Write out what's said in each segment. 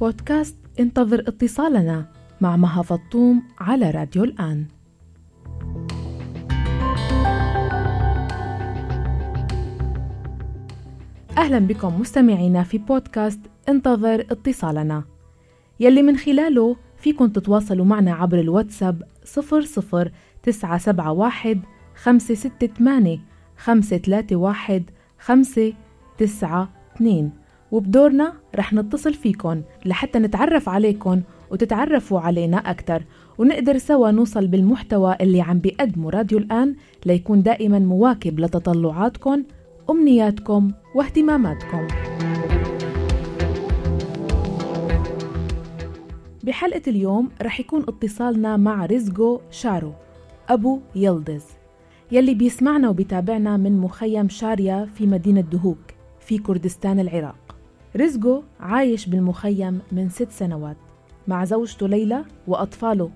بودكاست انتظر اتصالنا مع مها فطوم على راديو الآن. أهلا بكم مستمعينا في بودكاست انتظر اتصالنا. يلي من خلاله فيكن تتواصلوا معنا عبر الواتساب 00971 568 531 592 وبدورنا رح نتصل فيكن لحتى نتعرف عليكن وتتعرفوا علينا أكثر ونقدر سوا نوصل بالمحتوى اللي عم بيقدمه راديو الآن ليكون دائما مواكب لتطلعاتكم أمنياتكم واهتماماتكم. بحلقة اليوم رح يكون اتصالنا مع رزقو شارو أبو يلدز يلي بيسمعنا وبيتابعنا من مخيم شاريا في مدينة دهوك في كردستان العراق. رزقو عايش بالمخيم من ست سنوات مع زوجته ليلى وأطفاله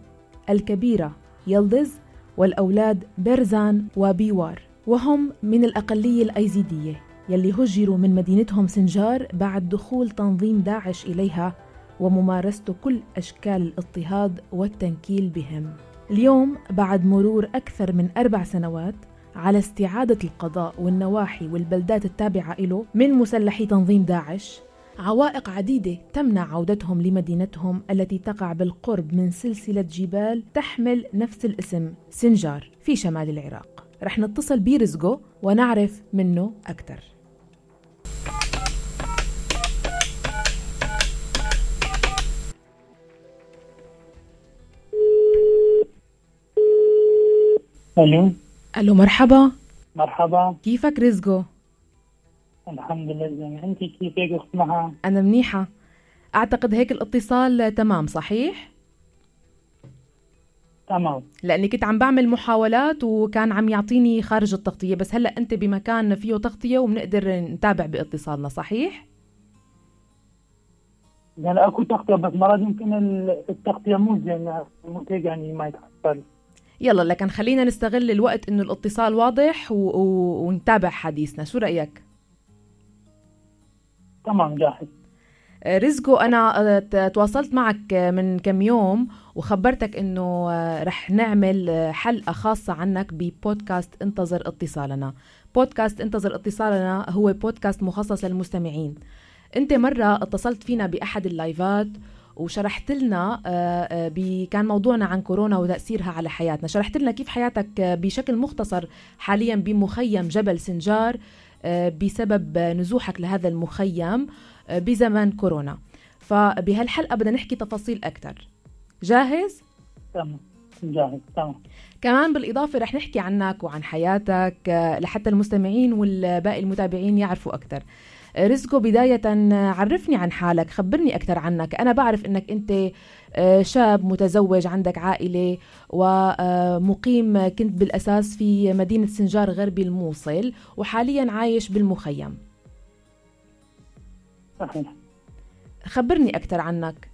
الكبيرة يلدز والأولاد بيرزان وبيوار وهم من الأقلية الأيزيدية يلي هجروا من مدينتهم سنجار بعد دخول تنظيم داعش إليها وممارسته كل أشكال الاضطهاد والتنكيل بهم. اليوم بعد مرور أكثر من أربع سنوات على استعادة القضاء والنواحي والبلدات التابعة له من مسلحي تنظيم داعش عوائق عديدة تمنع عودتهم لمدينتهم التي تقع بالقرب من سلسلة جبال تحمل نفس الاسم سنجار في شمال العراق. رح نتصل برزقه ونعرف منه أكثر ألو؟ ألو مرحبا. مرحبا. كيفك رزقه؟ الحمد لله. زين انت كيفك أخت مها؟ أنا منيحة. أعتقد هيك الاتصال تمام صحيح؟ تمام. لأني كنت عم بعمل محاولات وكان عم يعطيني خارج التغطية بس هلأ أنت بمكان فيه تغطية وبنقدر نتابع باتصالنا صحيح؟ يعني أكو تغطية بس مرات يمكن ال- التغطية مو زينة. مو يعني ما يتحصل. يلا لكن خلينا نستغل الوقت إنه الاتصال واضح و... و... ونتابع حديثنا. شو رأيك؟ تمام جاهز. آه، رزقو أنا آه، تواصلت معك آه، من كم يوم وخبرتك إنه رح نعمل حلقة خاصة عنك ببودكاست انتظر اتصالنا. بودكاست انتظر اتصالنا هو بودكاست مخصص للمستمعين. أنت مرة اتصلت فينا بأحد اللايفات وشرحت لنا كان موضوعنا عن كورونا وتأثيرها على حياتنا. شرحت لنا كيف حياتك بشكل مختصر حاليا بمخيم جبل سنجار بسبب آه، نزوحك لهذا المخيم آه، بزمن كورونا. فبهالحلقة بدنا نحكي تفاصيل أكثر جاهز؟ تمام. جاهز تمام. كمان بالإضافة رح نحكي عنك وعن حياتك آه، لحتى المستمعين والباقي المتابعين يعرفوا أكثر رزقو بداية عرفني عن حالك خبرني أكثر عنك. أنا بعرف أنك أنت آه، شاب متزوج عندك عائلة ومقيم كنت بالأساس في مدينة سنجار غربي الموصل وحاليا عايش بالمخيم. صحيح. خبرني أكثر عنك.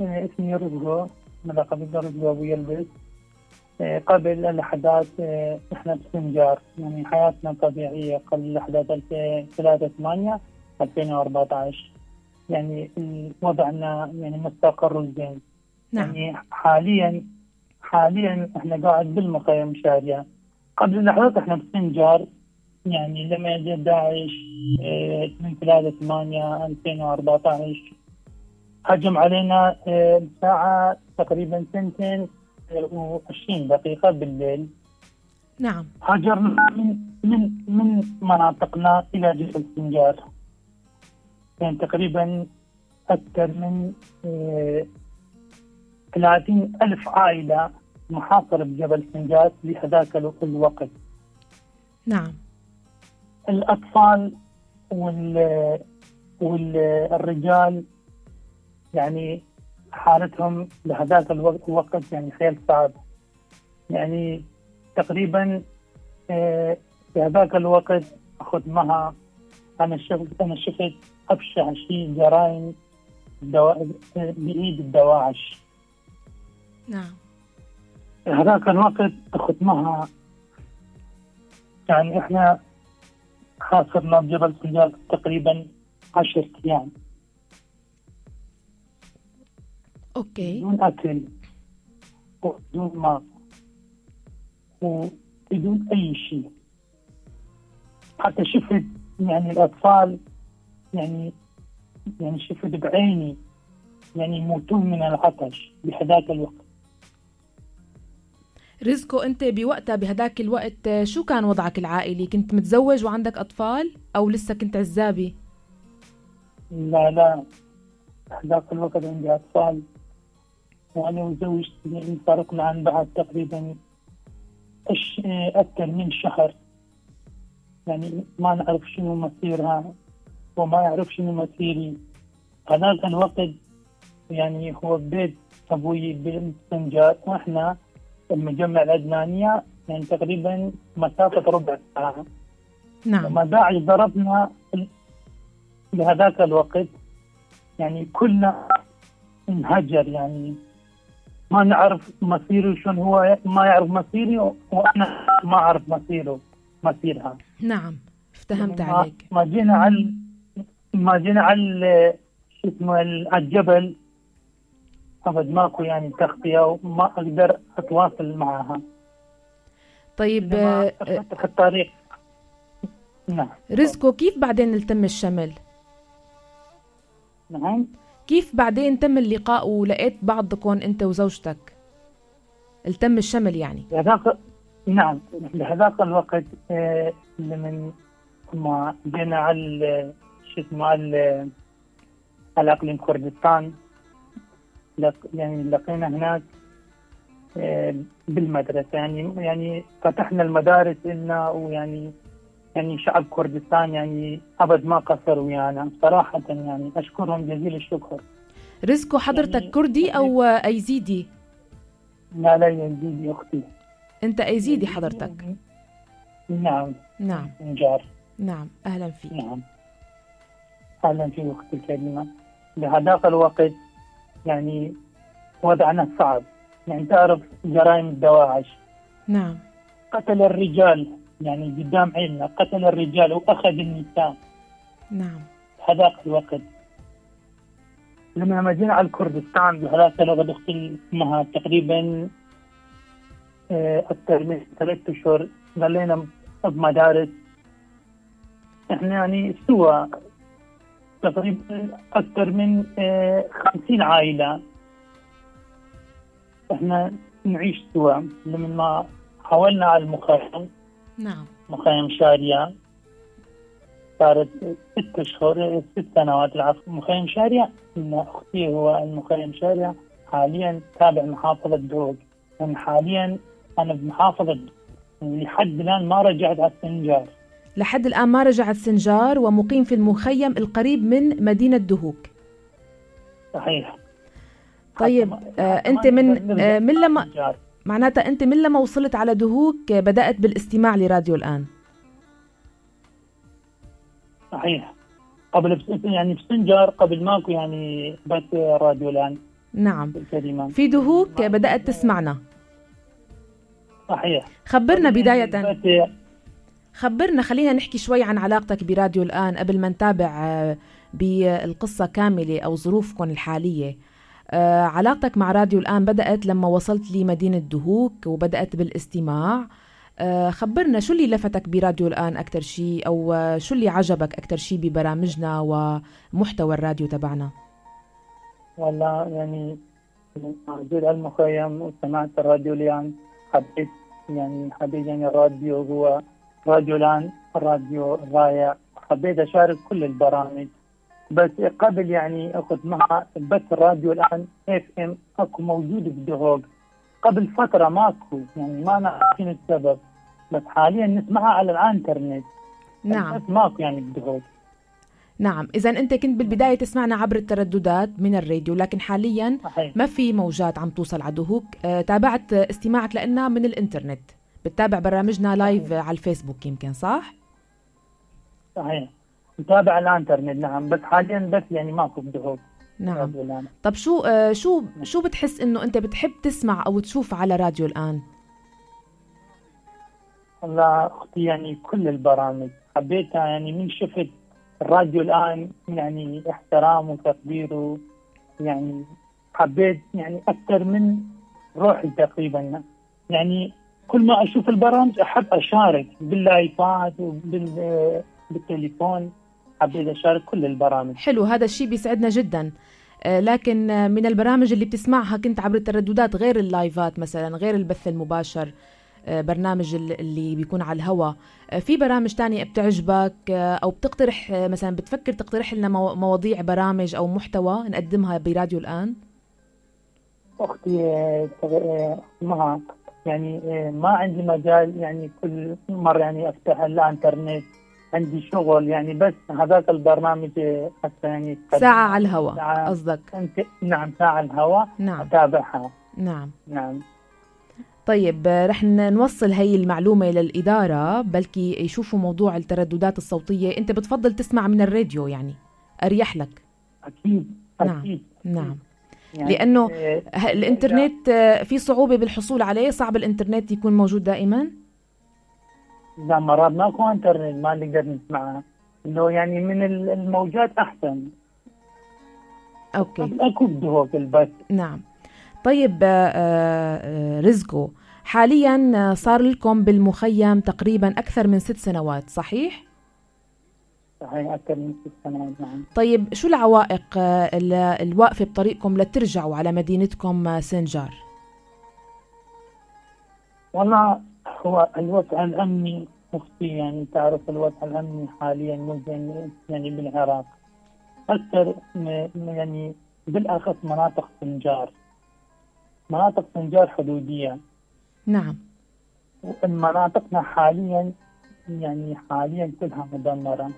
آه، اسمي رزقو لقب رزقو أبو يلبس. آه، قبل الأحداث آه، إحنا بسنجار. يعني حياتنا طبيعية قبل الأحداث 3 8 2014 يعني وضعنا يعني مستقر زين نعم. يعني حاليا حاليا إحنا قاعد بالمخيم شارية. قبل الأحداث إحنا بسنجار. يعني لما جاء داعش آه، من 3 8 2014 هجم علينا آه، الساعة تقريبا سنتين. و20 دقيقة بالليل. نعم. هاجرنا من من من مناطقنا إلى جبل سنجار. يعني تقريبا أكثر من آه، 30 ألف عائلة محاصرة بجبل سنجار في هذاك الو- الوقت. نعم. الأطفال وال والرجال يعني حالتهم بهذاك الوقت الوقت يعني خير صعب. يعني تقريبا آه، في هذاك الوقت أخذ معها. أنا شفت أنا شفت أبشع شيء جرائم دوا... بإيد الدواعش. نعم. هذاك الوقت أخذ معها. يعني إحنا حاصرنا بجبل سنجار تقريبا عشرة أيام. أوكي بدون اكل وبدون ماء وبدون اي شيء حتى شفت يعني الاطفال يعني يعني شفت بعيني يعني يموتون من العطش بهذاك الوقت رزقو انت بوقتها بهداك الوقت شو كان وضعك العائلي؟ كنت متزوج وعندك أطفال؟ أو لسه كنت عزابي؟ لا لا. هذاك الوقت عندي أطفال. وأنا وزوجتي انفرقنا عن بعض تقريبا أش- أكثر من شهر. يعني ما نعرف شنو مصيرها وما يعرف شنو مصيري. هذاك الوقت يعني هو بيت أبوي بالسنجار وإحنا المجمع العدنانية يعني تقريبا مسافة ربع ساعة. نعم. لما داعش ضربنا بهذاك الوقت. يعني كلنا انهجر يعني ما نعرف مصيره شلون هو ما يعرف مصيري وأنا ما أعرف مصيره مصيرها. نعم افتهمت عليك. ما جينا على ما جينا على شو اسمه على الجبل. أبد ماكو يعني تغطية وما أقدر أتواصل معها. طيب آه، افتح الطريق. نعم. رزقو كيف بعدين التم الشمل؟ نعم. كيف بعدين تم اللقاء ولقيت بعضكم انت وزوجتك؟ التم الشمل يعني. بهذاك نعم بهذاك الوقت آه، لمن ما جينا على شو اسمه على أقليم كردستان يعني لقينا هناك آه، بالمدرسة. يعني يعني فتحنا المدارس لنا ويعني يعني شعب كردستان يعني أبد ما قصر ويانا. صراحة يعني أشكرهم جزيل الشكر. رزقو حضرتك يعني- كردي أو آه، ايزيدي لا لا يزيد أختي. أنت ايزيدي حضرتك؟ نعم. نعم. نجار. نعم. أهلا فيك. نعم. أهلا في أختي الكريمة. بهذاك الوقت يعني وضعنا صعب. يعني تعرف جرائم الدواعش. نعم. قتل الرجال يعني قدام عيننا قتل الرجال وأخذ النساء. نعم. هذاك الوقت لما جينا على الكردستان بهذاك الوقت أختي اسمها تقريبا آه، أكثر من ثلاث أشهر. ظلينا بمدارس إحنا يعني سوى تقريبا أكثر من آه، خمسين عائلة. إحنا نعيش سوا لما ما حاولنا على المخيم نعم. مخيم شارية. صارت ست أشهر ست سنوات العفو. مخيم شارية إن أختي هو المخيم شارية حاليا تابع محافظة دوق يعني حاليا أنا بمحافظة لحد الآن ما رجعت على السنجار. لحد الآن ما رجعت سنجار ومقيم في المخيم القريب من مدينة دهوك. صحيح. طيب آه ما من آه من لما. معناتها أنت من لما وصلت على دهوك بدأت بالاستماع لراديو الآن. صحيح. قبل بس يعني بسنجار قبل ماكو يعني بث راديو الآن. نعم. الكريمة في دهوك بدأت تسمعنا. صحيح. خبرنا بداية. بث- خبرنا خلينا نحكي شوي عن علاقتك براديو الآن قبل ما نتابع آه، بالقصة كاملة أو ظروفكم الحالية. آه، علاقتك مع راديو الآن بدأت لما وصلت لمدينة دهوك وبدأت بالاستماع. آه، خبرنا شو اللي لفتك براديو الآن أكتر شيء أو شو اللي عجبك أكتر شيء ببرامجنا ومحتوى الراديو تبعنا؟ والله يعني موجود على المخيم وسمعت الراديو الآن حبيت يعني حبيت يعني الراديو هو راديو الآن راديو رائع حبيت أشارك كل البرامج. بس قبل يعني أخذ مع بث الراديو الآن إف إم أكو موجود بدهوق. قبل فترة ماكو يعني ما نعرف شنو السبب. بس حاليا نسمعها على الإنترنت. نعم. بس ماكو يعني بدهوق. نعم. إذا أنت كنت بالبداية تسمعنا عبر الترددات من الراديو لكن حاليا صحيح. ما في موجات عم توصل على دهوك آه، تابعت استماعك لنا من الإنترنت. بتتابع برامجنا live آه، على الفيسبوك يمكن صح؟ صحيح. متابع الانترنت نعم بس حاليا بس يعني ماكو بدهوك نعم. طب شو آه، شو شو بتحس إنه أنت بتحب تسمع أو تشوف على راديو الآن؟ والله أختي يعني كل البرامج حبيتها يعني من شفت الراديو الآن يعني احترام وتقدير يعني حبيت يعني أكثر من روحي تقريبا. يعني كل ما أشوف البرامج أحب أشارك باللايفات وبالتليفون حبيت اشارك كل البرامج. حلو هذا الشيء بيسعدنا جدا. آه، لكن آه، من البرامج اللي بتسمعها كنت عبر الترددات غير اللايفات مثلا غير البث المباشر آه، برنامج اللي بيكون على الهواء في برامج تانية بتعجبك؟ أو بتقترح مثلا بتفكر تقترح لنا مواضيع برامج أو محتوى نقدمها براديو الآن؟ أختي مها يعني ما عندي مجال يعني كل مرة يعني أفتح الإنترنت عندي شغل يعني بس هذاك البرنامج حتى يعني ساعة على الهواء قصدك؟ نعم ساعة على الهواء نعم. أتابعها. نعم. نعم. طيب رح نوصل هي المعلومة للإدارة بلكي يشوفوا موضوع الترددات الصوتية. أنت بتفضل تسمع من الراديو يعني أريح لك. أكيد أكيد. نعم. نعم يعني لأنه آه، الإنترنت آه، في صعوبة بالحصول عليه صعب الإنترنت يكون موجود دائما. إذا مرات ماكو إنترنت ما نقدر نسمعها إنه يعني من الموجات أحسن. أوكي. أكو الدهوك البث. نعم. طيب آه، آه، رزقو. حاليا صار لكم بالمخيم تقريبا أكثر من ست سنوات صحيح؟ صحيح أكثر من ست سنوات نعم. طيب شو العوائق آه، الواقفة بطريقكم لترجعوا على مدينتكم سنجار؟ والله هو الوضع الأمني أختي يعني تعرف الوضع الأمني حاليا زين يعني بالعراق. أكثر يعني بالأخص مناطق سنجار مناطق سنجار حدودية. نعم. مناطقنا حاليا يعني حاليا كلها مدمرة.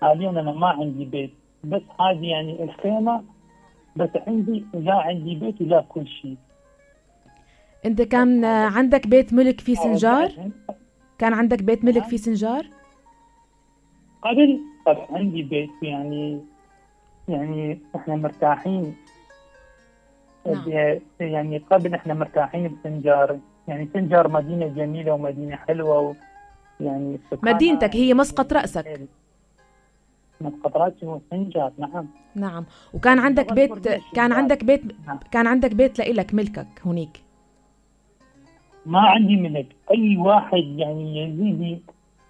حاليا أنا ما عندي بيت. بس هذه يعني الخيمة بس عندي لا عندي بيت ولا كل شيء. إنت كان عندك بيت ملك في سنجار؟ كان عندك بيت ملك في سنجار؟ قبل طبعا عندي بيت يعني يعني إحنا مرتاحين. نعم. يعني قبل إحنا مرتاحين بسنجار. يعني سنجار مدينة جميلة ومدينة حلوة و يعني مدينتك هي مسقط رأسك. مسقط رأسي هو سنجار نعم. نعم. وكان عندك بيت كان عندك بيت نعم. كان عندك بيت لإلك ملكك هنيك. ما عندي ملك. أي واحد يعني يزيدي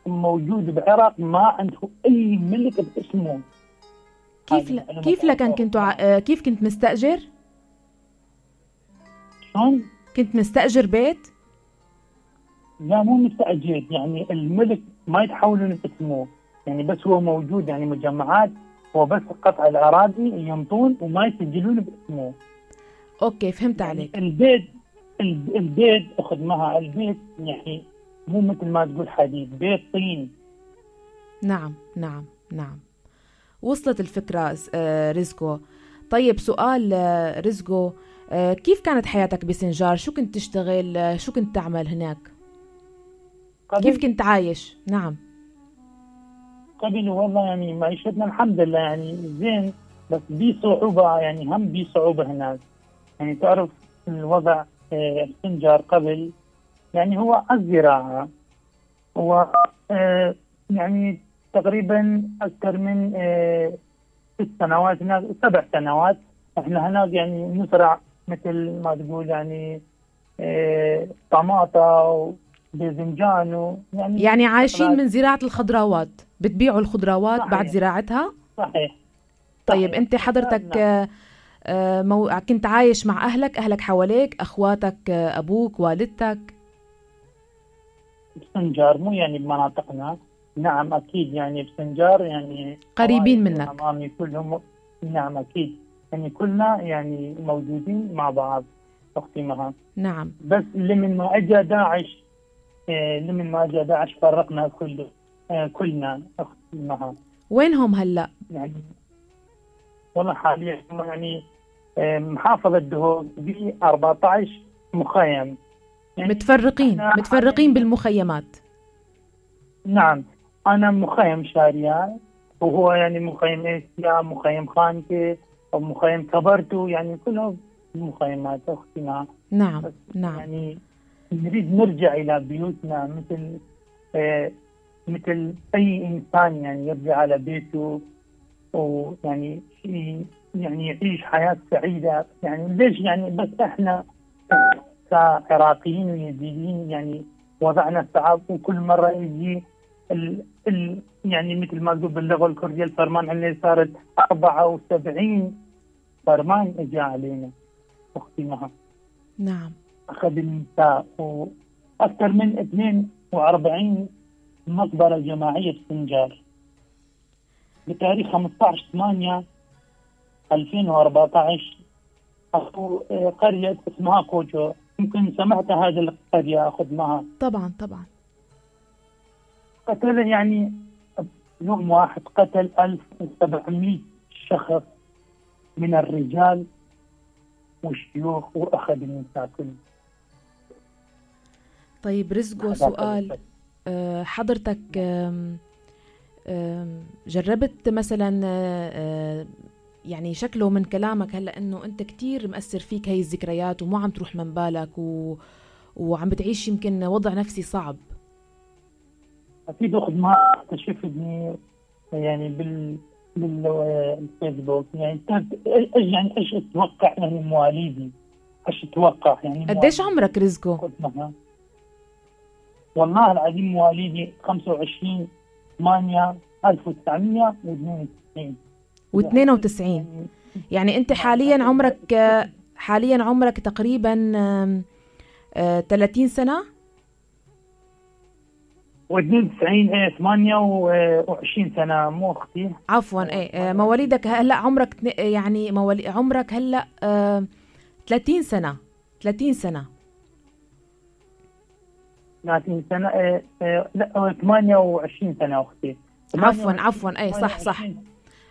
موجود بالعراق ما عنده أي ملك باسمه. كيف ل... كيف لكن كنت ع... كيف كنت مستأجر؟ شلون؟ كنت مستأجر بيت؟ لا مو مستأجر. يعني الملك ما يتحولون باسمه. يعني بس هو موجود. يعني مجمعات هو بس قطع الأراضي ينطون وما يسجلون باسمه. أوكي فهمت يعني عليك. البيت البيت اخذ معها البيت يعني مو مثل ما تقول حديد بيت طين. نعم نعم نعم. وصلت الفكرة آه، رزقو. طيب سؤال آه، رزقو آه، كيف كانت حياتك بسنجار؟ شو كنت تشتغل؟ شو كنت تعمل هناك؟ قبل كيف كنت عايش؟ نعم. قبل والله يعني معيشتنا الحمد لله يعني زين بس بي صعوبة يعني هم بي صعوبة هناك. يعني تعرف الوضع السنجار قبل يعني هو الزراعة هو آه، يعني تقريبا أكثر من آه، ست سنوات هناك سبع سنوات إحنا هناك يعني نزرع مثل ما تقول يعني آه، طماطة وباذنجان يعني يعني عايشين من زراعة الخضروات بتبيعوا الخضروات صحيح. بعد زراعتها؟ صحيح طيب صحيح. أنت حضرتك نعم. آه، مو... كنت عايش مع أهلك أهلك حواليك أخواتك آه، أبوك والدتك؟ بسنجار مو يعني بمناطقنا نعم أكيد يعني بسنجار يعني قريبين منك. أمامي كلهم نعم أكيد يعني كلنا يعني موجودين مع بعض أختي مها. نعم. بس لمن ما أجى داعش آه، لمن ما أجى داعش فرقنا كل كلنا أختي مها. وينهم هلا؟ يعني والله حاليا يعني محافظة دهوك ب 14 مخيم. يعني متفرقين متفرقين بالمخيمات. نعم أنا مخيم شارية وهو يعني مخيم إيسيا مخيم خانكي ومخيم كبرتو يعني كلهم مخيمات أختنا. نعم نعم. يعني نريد نرجع إلى بيوتنا مثل آه مثل أي إنسان يعني يرجع على بيته ويعني يعني يعيش حياة سعيدة. يعني ليش يعني؟ بس إحنا كعراقيين ويزيديين يعني وضعنا صعب وكل مرة يجي ال ال يعني مثل ما تقول باللغة الكردية الفرمان اللي صارت 74 فرمان اجى علينا. أختي مها. نعم. أخذ النساء وأكثر من 42 مقبرة جماعية في سنجار. بتاريخ 15 8 2014 أخو قرية اسمها كوجو. يمكن سمعت هذه القرية أخذ معها. طبعا طبعا. قتل يعني يوم واحد قتل 1700 شخص من الرجال والشيوخ وأخذ النساء كلهم طيب رزقو سؤال. آه، حضرتك جربت مثلا آه، آه، يعني شكله من كلامك هلا إنه أنت كتير مأثر فيك هاي الذكريات ومو عم تروح من بالك و... وعم بتعيش يمكن وضع نفسي صعب. أكيد اخذ ما اكتشفتني يعني بال بالفيسبوك. يعني يعني إيش أتوقع يعني مواليدي؟ إيش أتوقع يعني قديش عمرك رزقو؟ والله العظيم مواليدي 25 8 1992 و92 يعني انت حاليا عمرك حاليا عمرك تقريبا 30 سنة؟ و92 إيه 28 سنة مو أختي عفوا إيه مواليدك هلأ عمرك يعني موالي عمرك هلأ 30 سنة 30 سنة. 30 سنة إيه, إيه لأ 28 سنة أختي عفوا عفوا اي صح صح.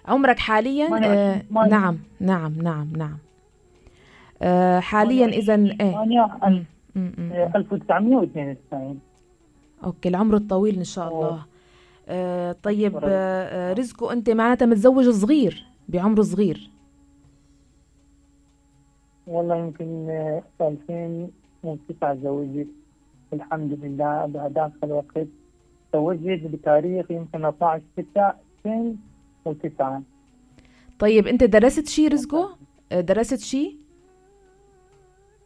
عمرك حاليا؟ آه نعم نعم نعم نعم. آه حاليا اذا إيه؟ 1992 أوكي العمر الطويل إن شاء الله. آه طيب آه, آه، رزقه أنت معناتها متزوج صغير بعمر صغير. والله يمكن في 2009 تزوجت الحمد لله بهذاك الوقت تزوجت بتاريخ يمكن 12 6 2009 طيب انت درست شيء رزقه؟ درست شيء؟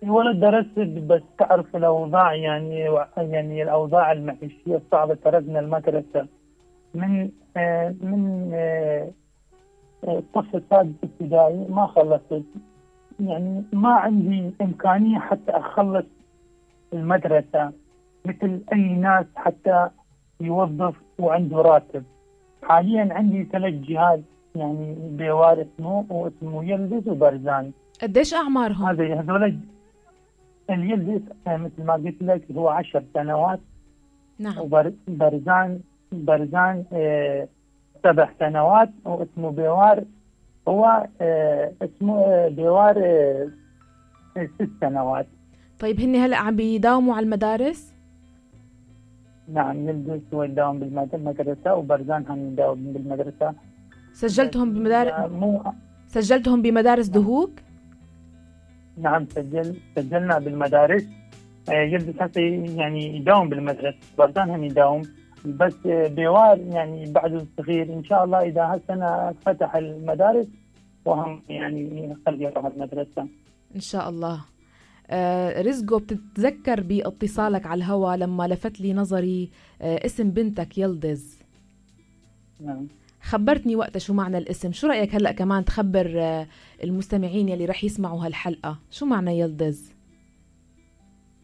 ولا درست بس تعرف الأوضاع يعني يعني الأوضاع المعيشيه الصعبة تركنا المدرسة من آه من آه الصف السادس ابتدائي ما خلصت يعني ما عندي إمكانية حتى أخلص المدرسة مثل أي ناس حتى يوظف وعنده راتب حاليا عندي ثلاث جهاز يعني بوار اسمه واسمه يلبس وبرزان قديش أعمارهم؟ هذا هذول اليلبس مثل ما قلت لك هو عشر سنوات نعم وبرزان برزان آه سبع سنوات واسمه بوار هو آه اسمه آه بوار آه ست سنوات طيب هن هلا عم بيداوموا على المدارس؟ نعم يلبس ويداوم بالمدرسة وبرزان هم يداوم بالمدرسة. سجلتهم بمدارس مو سجلتهم بمدارس دهوك؟ نعم سجل سجلنا بالمدارس. آه، يلبس حتى يعني يداوم بالمدرسة برزان هم يداوم. بس بوار يعني بعد صغير إن شاء الله إذا هالسنة فتح المدارس وهم يعني يخلي يروح المدرسة. إن شاء الله. آه رزقو بتتذكر باتصالك على الهوا لما لفت لي نظري آه اسم بنتك يلدز. نعم. خبرتني وقتها شو معنى الاسم. شو رأيك هلأ كمان تخبر آه المستمعين يلي رح يسمعوا هالحلقة؟ شو معنى يلدز؟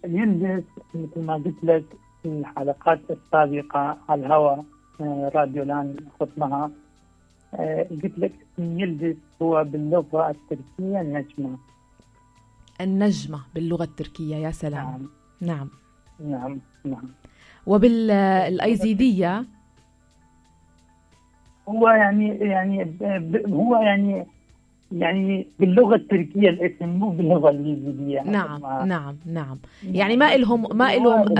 يلدز مثل ما قلت لك في الحلقات السابقة على الهوا آه، راديو لأن خطمها آه، قلت لك يلدز هو باللغة التركية النجمة. النجمة باللغة التركية يا سلام. نعم. نعم. نعم, نعم. وبالأيزيدية هو يعني يعني هو يعني يعني باللغة التركية الاسم مو باللغة الإنجليزية. نعم نعم نعم. نعم. يعني ما لهم ما لهم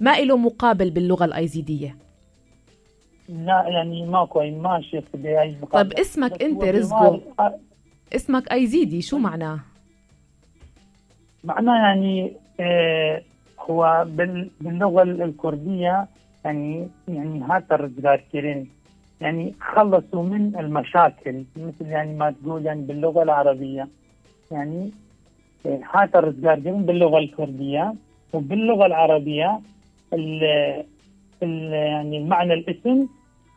ما له مقابل باللغة الأيزيدية؟ لا يعني ماكو ما شفت طيب اسمك أنت رزقو. اسمك أيزيدي شو معناه؟ معناه يعني آه هو باللغة الكردية يعني يعني هاتر كيرين يعني خلصوا من المشاكل مثل يعني ما تقول يعني باللغة العربية. يعني هذا الرزقار باللغة الكردية. وباللغة العربية ال ال يعني المعنى الاسم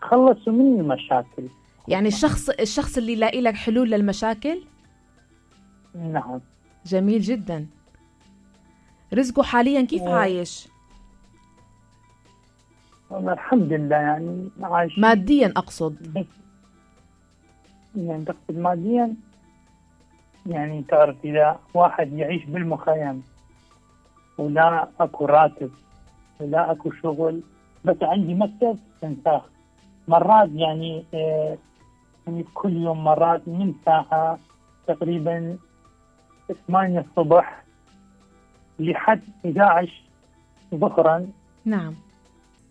خلصوا من المشاكل. يعني الشخص الشخص اللي لاقي لك حلول للمشاكل؟ نعم. جميل جدا. رزقه حاليا كيف و- عايش؟ والله الحمد لله يعني عايش ماديا أقصد. بس يعني تقصد ماديا؟ يعني تعرف إذا واحد يعيش بالمخيم ولا أكو راتب ولا أكو شغل بس عندي مكتب تنساخ. مرات يعني آه يعني كل يوم مرات من ساعة تقريبا 8 الصبح لحد 11 ظهرا. نعم.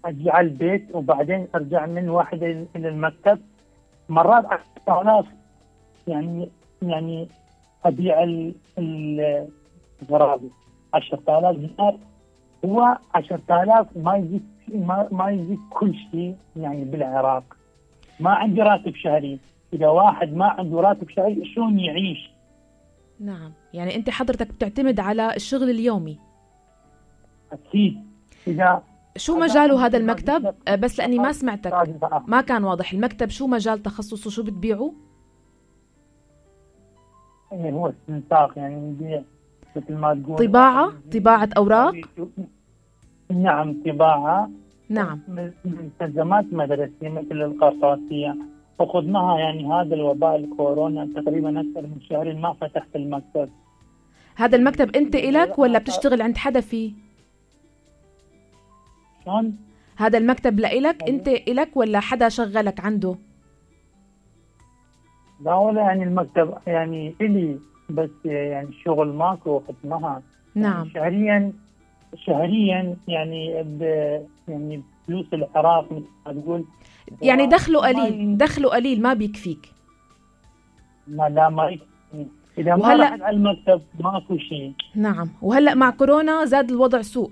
أجي على البيت وبعدين أرجع من واحد إلى المكتب. مرات 10000 يعني يعني أبيع ال- ال- الغراضي 10000 دينار. هو 10000 ما يجيك ما, ما يجيك كل شيء يعني بالعراق. ما عندي راتب شهري. إذا واحد ما عنده راتب شهري شلون يعيش؟ نعم. يعني أنت حضرتك بتعتمد على الشغل اليومي. أكيد. إذا شو مجاله هذا المكتب؟ آه، بس لأني ما سمعتك. ما كان واضح. المكتب شو مجال تخصصه؟ شو بتبيعوا يعني هو استنساخ يعني نبيع مثل ما تقول. طباعة؟ طباعة أوراق؟ نعم طباعة. نعم. من ملتزمات مدرسية مثل القرطاسية. فقدناها يعني هذا الوباء الكورونا تقريبا أكثر من شهرين ما فتحت المكتب. هذا المكتب أنت إلك ولا بتشتغل عند حدا فيه؟ شلون؟ هذا المكتب لإلك أنت إلك ولا حدا شغلك عنده؟ لا ولا يعني المكتب يعني إلي بس يعني الشغل ماكو ختمها. نعم. شهريا شهريا يعني ب يعني فلوس العراق مثل ما تقول. يعني دخله قليل دخله قليل ما بيكفيك. ما لا ما. إذا ما وهلأ- على المكتب ماكو شيء. نعم. وهلأ مع كورونا زاد الوضع سوء.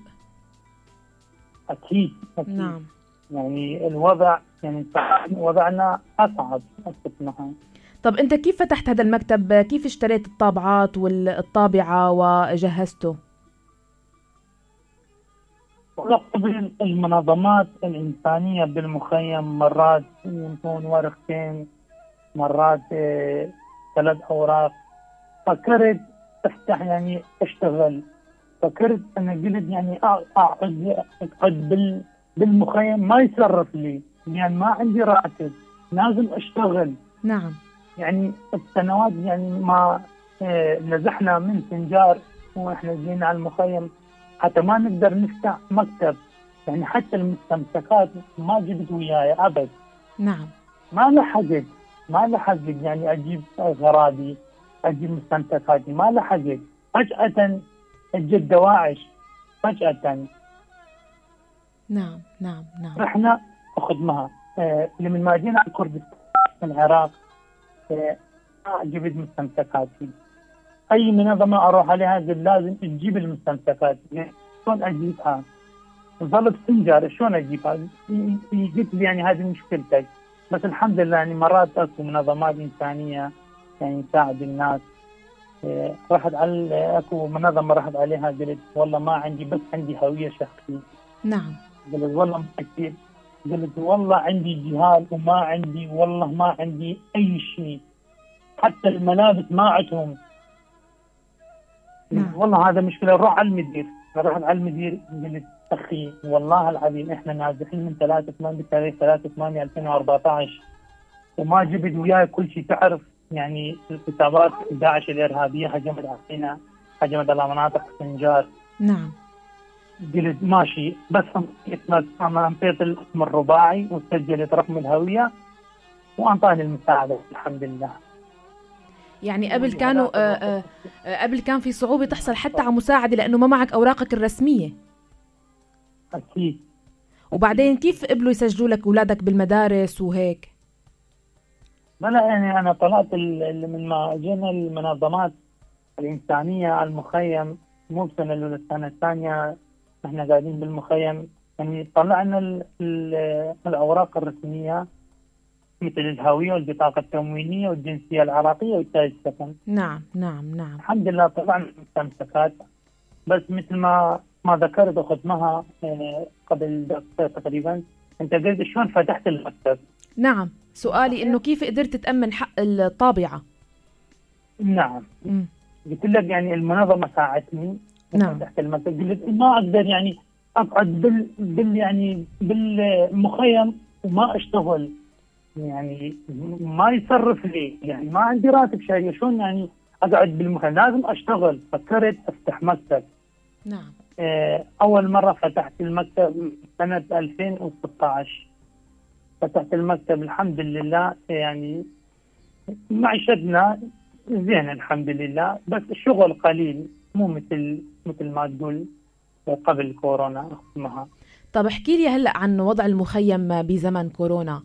أكيد أكيد. نعم. يعني الوضع يعني وضعنا أصعب اصبحنا طب أنت كيف فتحت هذا المكتب؟ كيف اشتريت الطابعات والطابعة وجهزته؟ قبل المنظمات الإنسانية بالمخيم مرات ينطون ورقتين مرات آه، ثلاث أوراق. فكرت أفتح يعني أشتغل. فكرت أنا قلت يعني أقعد أقعد بال بالمخيم. ما يصرف لي يعني ما عندي راتب. لازم أشتغل. نعم. يعني السنوات يعني ما آه، نزحنا من سنجار وإحنا جينا على المخيم. حتى ما نقدر نفتح مكتب. يعني حتى المستمسكات ما جبت وياي أبد. نعم. ما لحقت ما لحقت يعني أجيب غراضي أجيب مستمسكاتي. ما لحقت فجأة اجت دواعش فجأة. نعم نعم نعم. رحنا اخدمها آه لما ما جينا على كردستان العراق آه ما جبت مستمسكاتي. أي منظمه أروح عليها قلت لازم تجيب المستمسكات يعني شلون أجيبها؟ ظلت سنجار شلون أجيبها؟ قلت لي يعني هذه مشكلتك. بس الحمد لله يعني مرات أكو منظمات إنسانية يعني تساعد الناس. آه، رحت على أكو منظمة رحت عليها قلت والله ما عندي بس عندي هوية شخصية. نعم. قلت والله كثير قلت والله عندي جهال وما عندي والله ما عندي أي شيء. حتى الملابس ما عندهم. نعم. والله هذا مشكلة. روح على المدير. رحت على المدير أخي والله العظيم إحنا نازحين من 3 8 بتاريخ 3 8 2014 وما جبت وياي كل شيء تعرف يعني الحسابات داعش الإرهابية هجمت علينا هجمت على مناطق سنجار نعم قلت ماشي بس انطيت الاسم الرباعي وسجلت رقم الهوية وأنطاني المساعدة الحمد لله. يعني قبل كانوا آه آه آه، قبل كان في صعوبة تحصل حتى على مساعدة لأنه ما معك أوراقك الرسمية. أكيد. وبعدين كيف قبلوا يسجلوا لك أولادك بالمدارس وهيك؟ بلا يعني أنا طلعت من ما جينا المنظمات الإنسانية على المخيم مو بسنة الأولى السنة الثانية إحنا قاعدين بالمخيم. يعني طلعنا ال ال الأوراق الرسمية مثل الهوية والبطاقة التموينيه والجنسية العراقية والتاج السكن. نعم نعم نعم. الحمد لله طبعا مستمسكات. بس مثل ما ما ذكرت اخت مها آه، قبل دقيقة تقريبا أنت قلت شلون فتحت المكتب؟ نعم. سؤالي إنه كيف قدرت تأمن حق الطابعة؟ نعم. قلت لك يعني المنظمة ساعدتني نعم. فتحت المكتب. قلت ما أقدر يعني أقعد بال, بال يعني بالمخيم وما أشتغل. يعني ما يصرف لي. يعني ما عندي راتب شهري. شلون يعني أقعد بالمخيم لازم أشتغل. فكرت أفتح مكتب. نعم. آه، أول مرة فتحت المكتب سنة 2016 فتحت المكتب الحمد لله. يعني معيشتنا زين الحمد لله. بس الشغل قليل. مو مثل مثل ما تقول قبل كورونا. اسمها طب احكي لي هلأ عن وضع المخيم بزمن كورونا.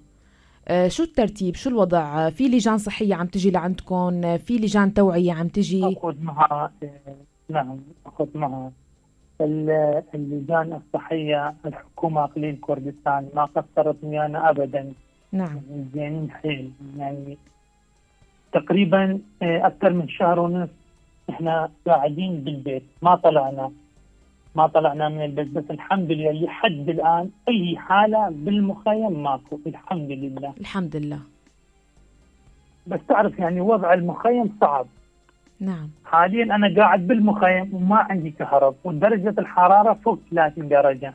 شو الترتيب؟ شو الوضع؟ في لجان صحية عم تجي لعندكم؟ في لجان توعية عم تجي؟ أخذ معها آه، نعم أخذ معها. ال- اللجان الصحية الحكومة اقليم كردستان ما قصرت ويانا ابدا. نعم. يعني زينين حيل يعني تقريبا آه، أكثر من شهر ونص إحنا قاعدين بالبيت ما طلعنا. ما طلعنا من البيت بس الحمد لله لحد الآن أي حالة بالمخيم ماكو. الحمد لله. الحمد لله. بس تعرف يعني وضع المخيم صعب. نعم. حاليا أنا قاعد بالمخيم وما عندي كهرب ودرجة الحرارة فوق 30 درجة.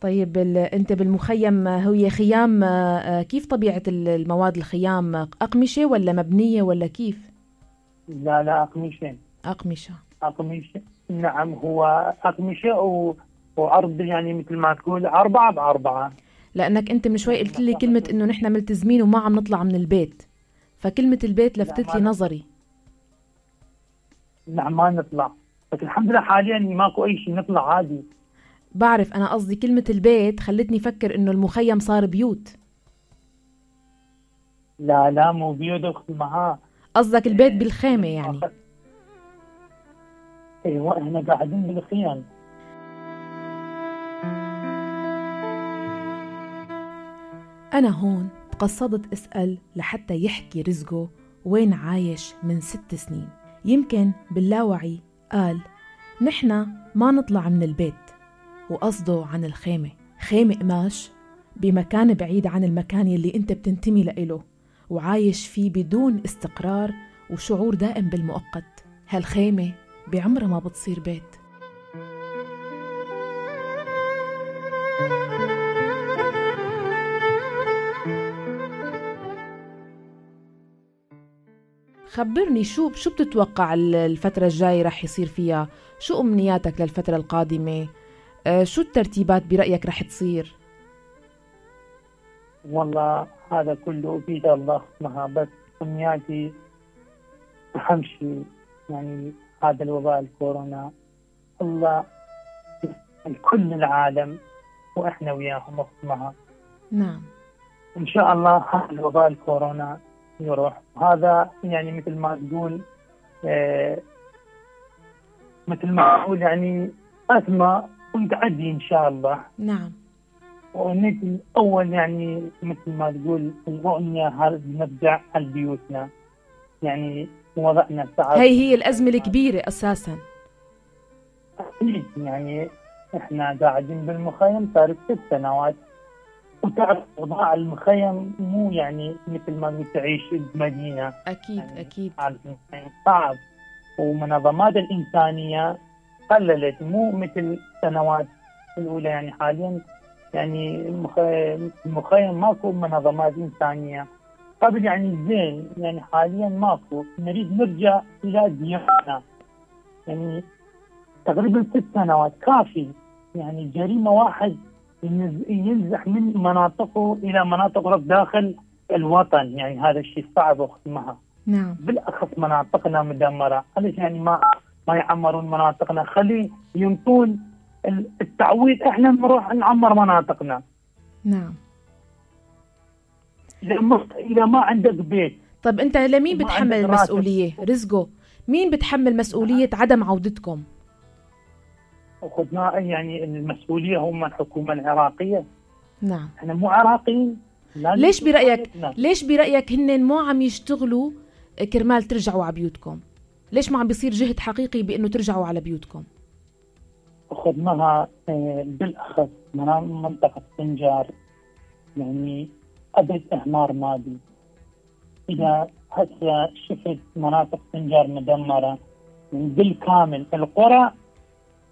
طيب. أنت بالمخيم هي خيام آه، كيف طبيعة ال- المواد الخيام؟ أقمشة ولا مبنية ولا كيف؟ لا لا أقمشة. أقمشة. أقمشة. نعم هو اقمشه و... وعرض يعني مثل ما تقول أربعة بأربعة. لأنك أنت من شوي قلت لي كلمة إنه نحن ملتزمين وما عم نطلع من البيت. فكلمة البيت لفتت لي نظري. نعم ما نطلع. بس الحمد لله حاليا ماكو أي شيء نطلع عادي. بعرف أنا قصدي كلمة البيت خلتني أفكر إنه المخيم صار بيوت. لا لا مو بيود أختي معاه قصدك البيت بالخيمة يعني. أيوه إحنا قاعدين بالخيام. أنا هون تقصدت أسأل لحتى يحكي رزقه وين عايش من ست سنين. يمكن باللاوعي قال نحنا ما نطلع من البيت. وقصده عن الخيمة. خيمة قماش بمكان بعيد عن المكان يلي أنت بتنتمي لإله وعايش فيه بدون استقرار وشعور دائم بالمؤقت. هالخيمة بعمرها ما بتصير بيت خبرني شو شو بتتوقع ال- الفترة الجاية رح يصير فيها؟ شو أمنياتك للفترة القادمة؟ آه، شو الترتيبات برأيك رح تصير؟ والله هذا كله بيد الله بس أمنياتي أهم شيء يعني هذا الوباء الكورونا. الله كل العالم وإحنا وياهم اسمها نعم. إن شاء الله هذا الوباء الكورونا يروح. هذا يعني مثل ما تقول آه مثل ما أقول يعني ازمه وتعدي إن شاء الله. نعم. ونجي أول يعني مثل ما تقول نرجع على بيوتنا. يعني وضعنا صعب هي هي الأزمة الكبيرة أساسا. يعني إحنا قاعدين بالمخيم صار ست سنوات. وتعرف وضع المخيم مو يعني مثل ما تعيش بمدينه أكيد يعني المخيم صعب. ومنظمات الإنسانية قللت مو مثل السنوات الأولى. يعني حاليا يعني المخيم, المخيم ماكو منظمات إنسانية. قبل يعني زين يعني حاليا ماكو. نريد نرجع إلى ديارنا يعني تقريبا ست سنوات. كافي. يعني جريمة واحد ينز- ينزح من مناطقه إلى مناطق أخرى داخل الوطن. يعني هذا الشيء صعب اختمها نعم. بالأخص مناطقنا مدمره، ليش يعني ما ما يعمرون مناطقنا؟ خلي ينطون ال- التعويض. إحنا نروح نعمر مناطقنا، نعم. إذا ما إذا ما عندك بيت طب أنت لمين بتحمل. المسؤولية؟ رزقه مين بتحمل مسؤولية عدم عودتكم؟ أخذنا يعني المسؤولية هم الحكومة العراقية، نعم إحنا مو عراقيين ليش برأيك تتحدثنا. ليش برأيك هن مو عم يشتغلوا كرمال ترجعوا على بيوتكم ليش ما عم بيصير جهد حقيقي بإنه ترجعوا على بيوتكم خدمها آه، بالاخص منطقة سنجار يعني ابد اهمار مادي إذا هسه شفت مناطق سنجار مدمرة يعني بالكامل القرى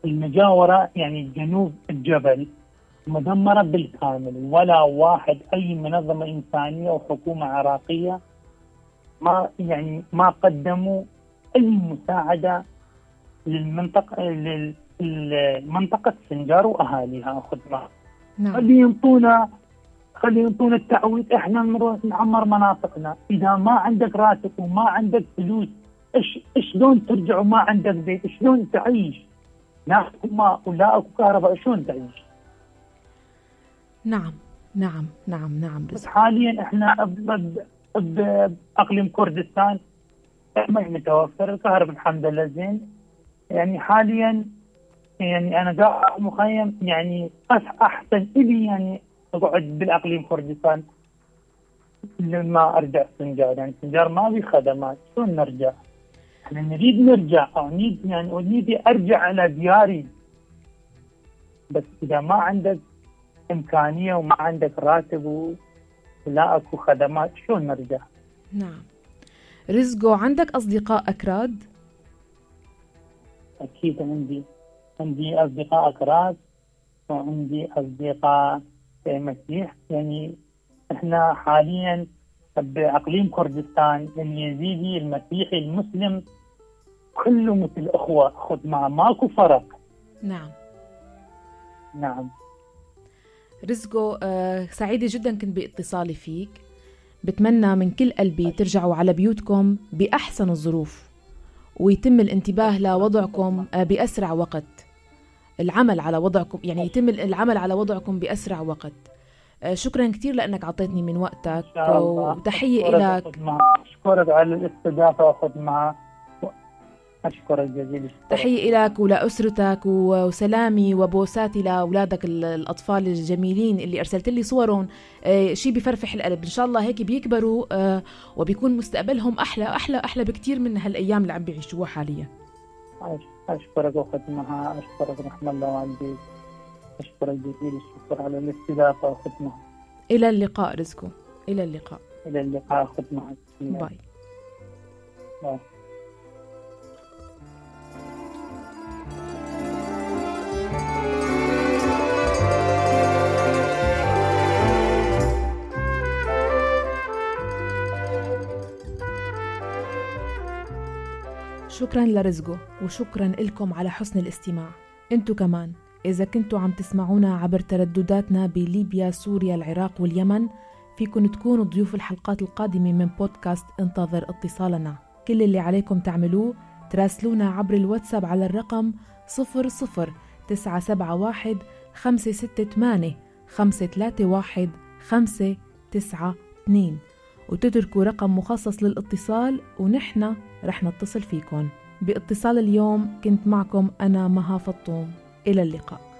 المجاورة يعني جنوب الجبل مدمرة بالكامل ولا واحد أي منظمة إنسانية وحكومه عراقية ما يعني ما قدموا أي مساعدة للمنطقة لل- لمنطقة سنجار وأهاليها خدمه نعم. ينطونا خلي ينطونا التعويض. إحنا نروح نعمر مناطقنا. إذا ما عندك راتب وما عندك فلوس إيش شلون ترجع وما عندك بيت؟ شلون تعيش؟ أكو ماء ولا أكو كهرباء شلون تعيش؟ نعم نعم نعم نعم. بس حاليا إحنا باقليم كردستان. ما متوفر الكهرباء الحمد لله زين. يعني حاليا يعني أنا قاعد مخيم يعني أحسن إلي يعني أقعد بالأقليم كردستان لما أرجع سنجار. يعني سنجار ما في خدمات. شلون نرجع؟ إحنا نريد نرجع. أو نريد يعني نريد أرجع على دياري. بس إذا ما عندك إمكانية وما عندك راتب ولا أكو خدمات شلون نرجع؟ نعم. رزقو عندك أصدقاء أكراد؟ أكيد عندي. عندي أصدقاء أكراد وعندي أصدقاء مسيح يعني إحنا حاليا باقليم كردستان اليزيدي المسيحي المسلم كله مثل أخوة. خذ مع ماكو فرق. نعم. نعم. رزقو آه سعيدة جدا كنت باتصالي فيك. بتمنى من كل قلبي ترجعوا على بيوتكم بأحسن الظروف ويتم الانتباه لوضعكم آه بأسرع وقت. العمل على وضعكم يعني يتم العمل على وضعكم بأسرع وقت. آه شكرا كثير لأنك أعطيتني من وقتك. وتحية أشكرك لك. أشكرك على الاستضافة اخذ معها أشكرك جزيل الشكر تحية لك ولأسرتك وسلامي وبوساتي لأولادك ال- الأطفال الجميلين اللي أرسلت لي صورهم. آه، شي بفرفح القلب. إن شاء الله هيك بيكبروا آه، وبيكون مستقبلهم أحلى أحلى أحلى بكتير من هالأيام اللي عم بيعيشوها حاليا. أش- أشكرك اخذ معها أشكرك رحم الله والديك أشكرك جزيل الشكر على الاستضافة اخذ معها إلى اللقاء رزقو إلى اللقاء. إلى اللقاء معك باي. باي. شكرا لرزقو وشكرا لكم على حسن الاستماع. إنتو كمان إذا كنتوا عم تسمعونا عبر تردداتنا بليبيا سوريا العراق واليمن فيكن تكونوا ضيوف الحلقات القادمة من بودكاست إنتظر اتصالنا. كل اللي عليكم تعملوه تراسلونا عبر الواتساب على الرقم 00971 568 531 592 وتتركوا رقم مخصص للاتصال ونحن رح نتصل فيكن. باتصال اليوم كنت معكم أنا مها فطوم. إلى اللقاء.